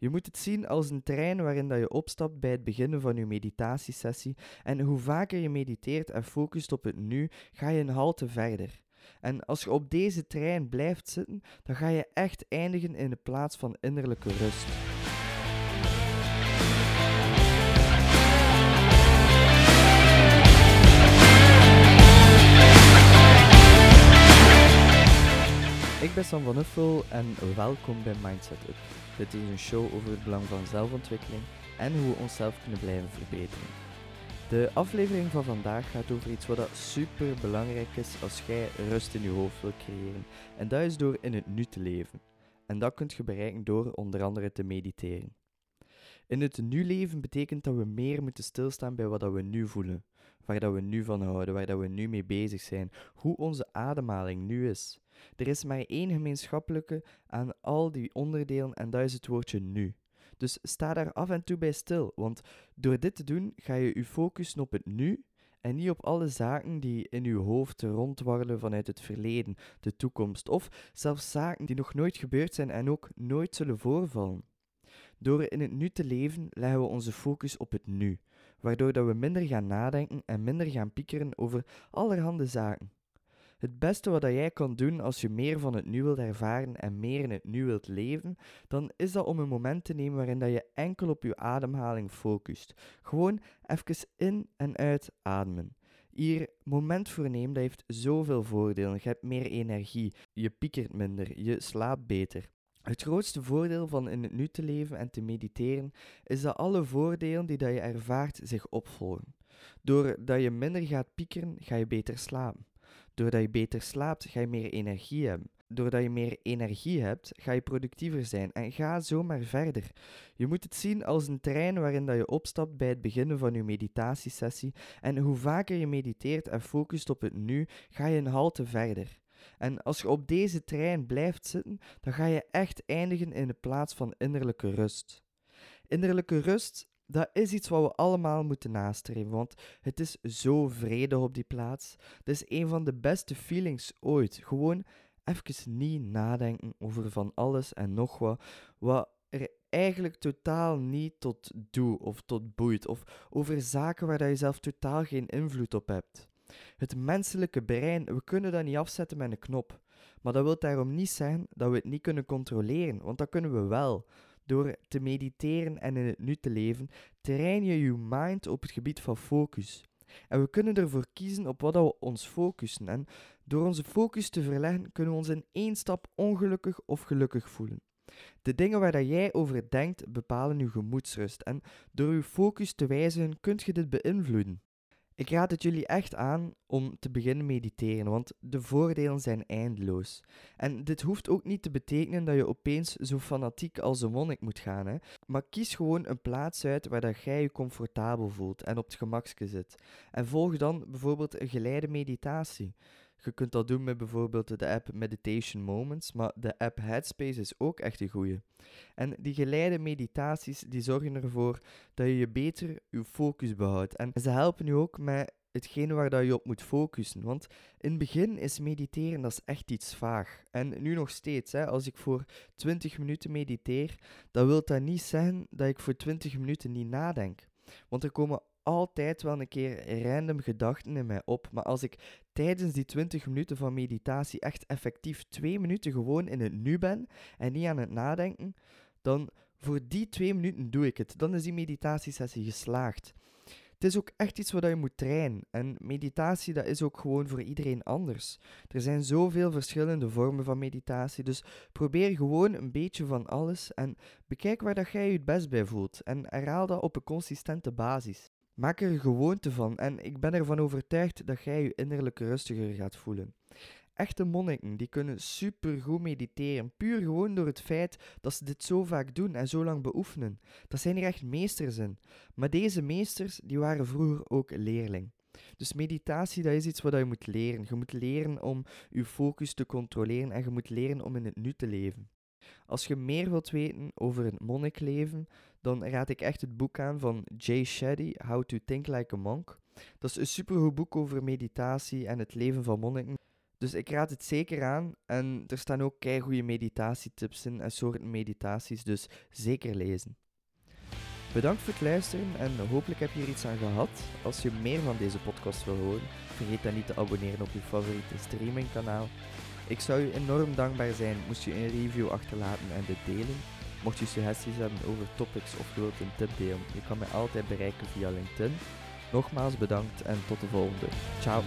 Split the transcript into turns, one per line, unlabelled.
Je moet het zien als een trein waarin dat je opstapt bij het beginnen van je meditatiesessie en hoe vaker je mediteert en focust op het nu, ga je een halte verder. En als je op deze trein blijft zitten, dan ga je echt eindigen in de plaats van innerlijke rust. Ik ben Sam van Uffel en welkom bij Mindset Up. Dit is een show over het belang van zelfontwikkeling en hoe we onszelf kunnen blijven verbeteren. De aflevering van vandaag gaat over iets wat super belangrijk is als jij rust in je hoofd wilt creëren. En dat is door in het nu te leven. En dat kunt je bereiken door onder andere te mediteren. In het nu leven betekent dat we meer moeten stilstaan bij wat we nu voelen, waar dat we nu van houden, waar dat we nu mee bezig zijn, hoe onze ademhaling nu is. Er is maar één gemeenschappelijke aan al die onderdelen en dat is het woordje nu. Dus sta daar af en toe bij stil, want door dit te doen ga je je focussen op het nu en niet op alle zaken die in je hoofd rondwarrelen vanuit het verleden, de toekomst of zelfs zaken die nog nooit gebeurd zijn en ook nooit zullen voorvallen. Door in het nu te leven leggen we onze focus op het nu, waardoor dat we minder gaan nadenken en minder gaan piekeren over allerhande zaken. Het beste wat jij kan doen als je meer van het nu wilt ervaren en meer in het nu wilt leven, dan is dat om een moment te nemen waarin dat je enkel op je ademhaling focust. Gewoon even in en uit ademen. Hier moment voor nemen, dat heeft zoveel voordelen. Je hebt meer energie, je piekert minder, je slaapt beter. Het grootste voordeel van in het nu te leven en te mediteren is dat alle voordelen die dat je ervaart zich opvolgen. Doordat je minder gaat piekeren, ga je beter slapen. Doordat je beter slaapt, ga je meer energie hebben. Doordat je meer energie hebt, ga je productiever zijn en ga zo maar verder. Je moet het zien als een trein waarin dat je opstapt bij het beginnen van je meditatiesessie en hoe vaker je mediteert en focust op het nu, ga je een halte verder. En als je op deze trein blijft zitten, dan ga je echt eindigen in de plaats van innerlijke rust. Innerlijke rust dat is iets wat we allemaal moeten nastreven, want het is zo vredig op die plaats. Het is een van de beste feelings ooit. Gewoon even niet nadenken over van alles en nog wat, wat er eigenlijk totaal niet tot doe of tot boeit, of over zaken waar je zelf totaal geen invloed op hebt. Het menselijke brein, we kunnen dat niet afzetten met een knop. Maar dat wil daarom niet zeggen dat we het niet kunnen controleren, want dat kunnen we wel. Door te mediteren en in het nu te leven, train je je mind op het gebied van focus. En we kunnen ervoor kiezen op wat we ons focussen. En door onze focus te verleggen, kunnen we ons in één stap ongelukkig of gelukkig voelen. De dingen waar jij over denkt, bepalen je gemoedsrust. En door je focus te wijzigen, kunt je dit beïnvloeden. Ik raad het jullie echt aan om te beginnen mediteren, want de voordelen zijn eindeloos. En dit hoeft ook niet te betekenen dat je opeens zo fanatiek als een monnik moet gaan, hè? maar kies gewoon een plaats uit waar dat jij je comfortabel voelt en op het gemakske zit. En volg dan bijvoorbeeld een geleide meditatie. Je kunt dat doen met bijvoorbeeld de app Meditation Moments, maar de app Headspace is ook echt een goeie. En die geleide meditaties die zorgen ervoor dat je je beter je focus behoudt. En ze helpen je ook met hetgene waar dat je op moet focussen. Want in het begin is mediteren dat is echt iets vaag. En nu nog steeds, hè, als ik voor 20 minuten mediteer, dan wil dat niet zeggen dat ik voor 20 minuten niet nadenk. Want er komen altijd wel een keer random gedachten in mij op. Maar als ik tijdens die 20 minuten van meditatie echt effectief 2 minuten gewoon in het nu ben en niet aan het nadenken, dan voor die 2 minuten doe ik het. Dan is die meditatiesessie geslaagd. Het is ook echt iets wat je moet trainen. En meditatie, dat is ook gewoon voor iedereen anders. Er zijn zoveel verschillende vormen van meditatie. Dus probeer gewoon een beetje van alles en bekijk waar dat jij je het best bij voelt. En herhaal dat op een consistente basis. Maak er een gewoonte van en ik ben ervan overtuigd dat jij je innerlijk rustiger gaat voelen. Echte monniken die kunnen supergoed mediteren, puur gewoon door het feit dat ze dit zo vaak doen en zo lang beoefenen. Dat zijn er echt meesters in. Maar deze meesters die waren vroeger ook leerling. Dus meditatie dat is iets wat je moet leren. Je moet leren om je focus te controleren en je moet leren om in het nu te leven. Als je meer wilt weten over het monnikleven, dan raad ik echt het boek aan van Jay Shetty, How to Think Like a Monk. Dat is een supergoed boek over meditatie en het leven van monniken. Dus ik raad het zeker aan. En er staan ook goede meditatietips in en soorten meditaties, dus zeker lezen. Bedankt voor het luisteren en hopelijk heb je er iets aan gehad. Als je meer van deze podcast wil horen, vergeet dan niet te abonneren op je favoriete streamingkanaal. Ik zou je enorm dankbaar zijn moest je een review achterlaten en dit delen. Mocht je suggesties hebben over topics of wilt een tip delen, je kan mij altijd bereiken via LinkedIn. Nogmaals bedankt en tot de volgende. Ciao.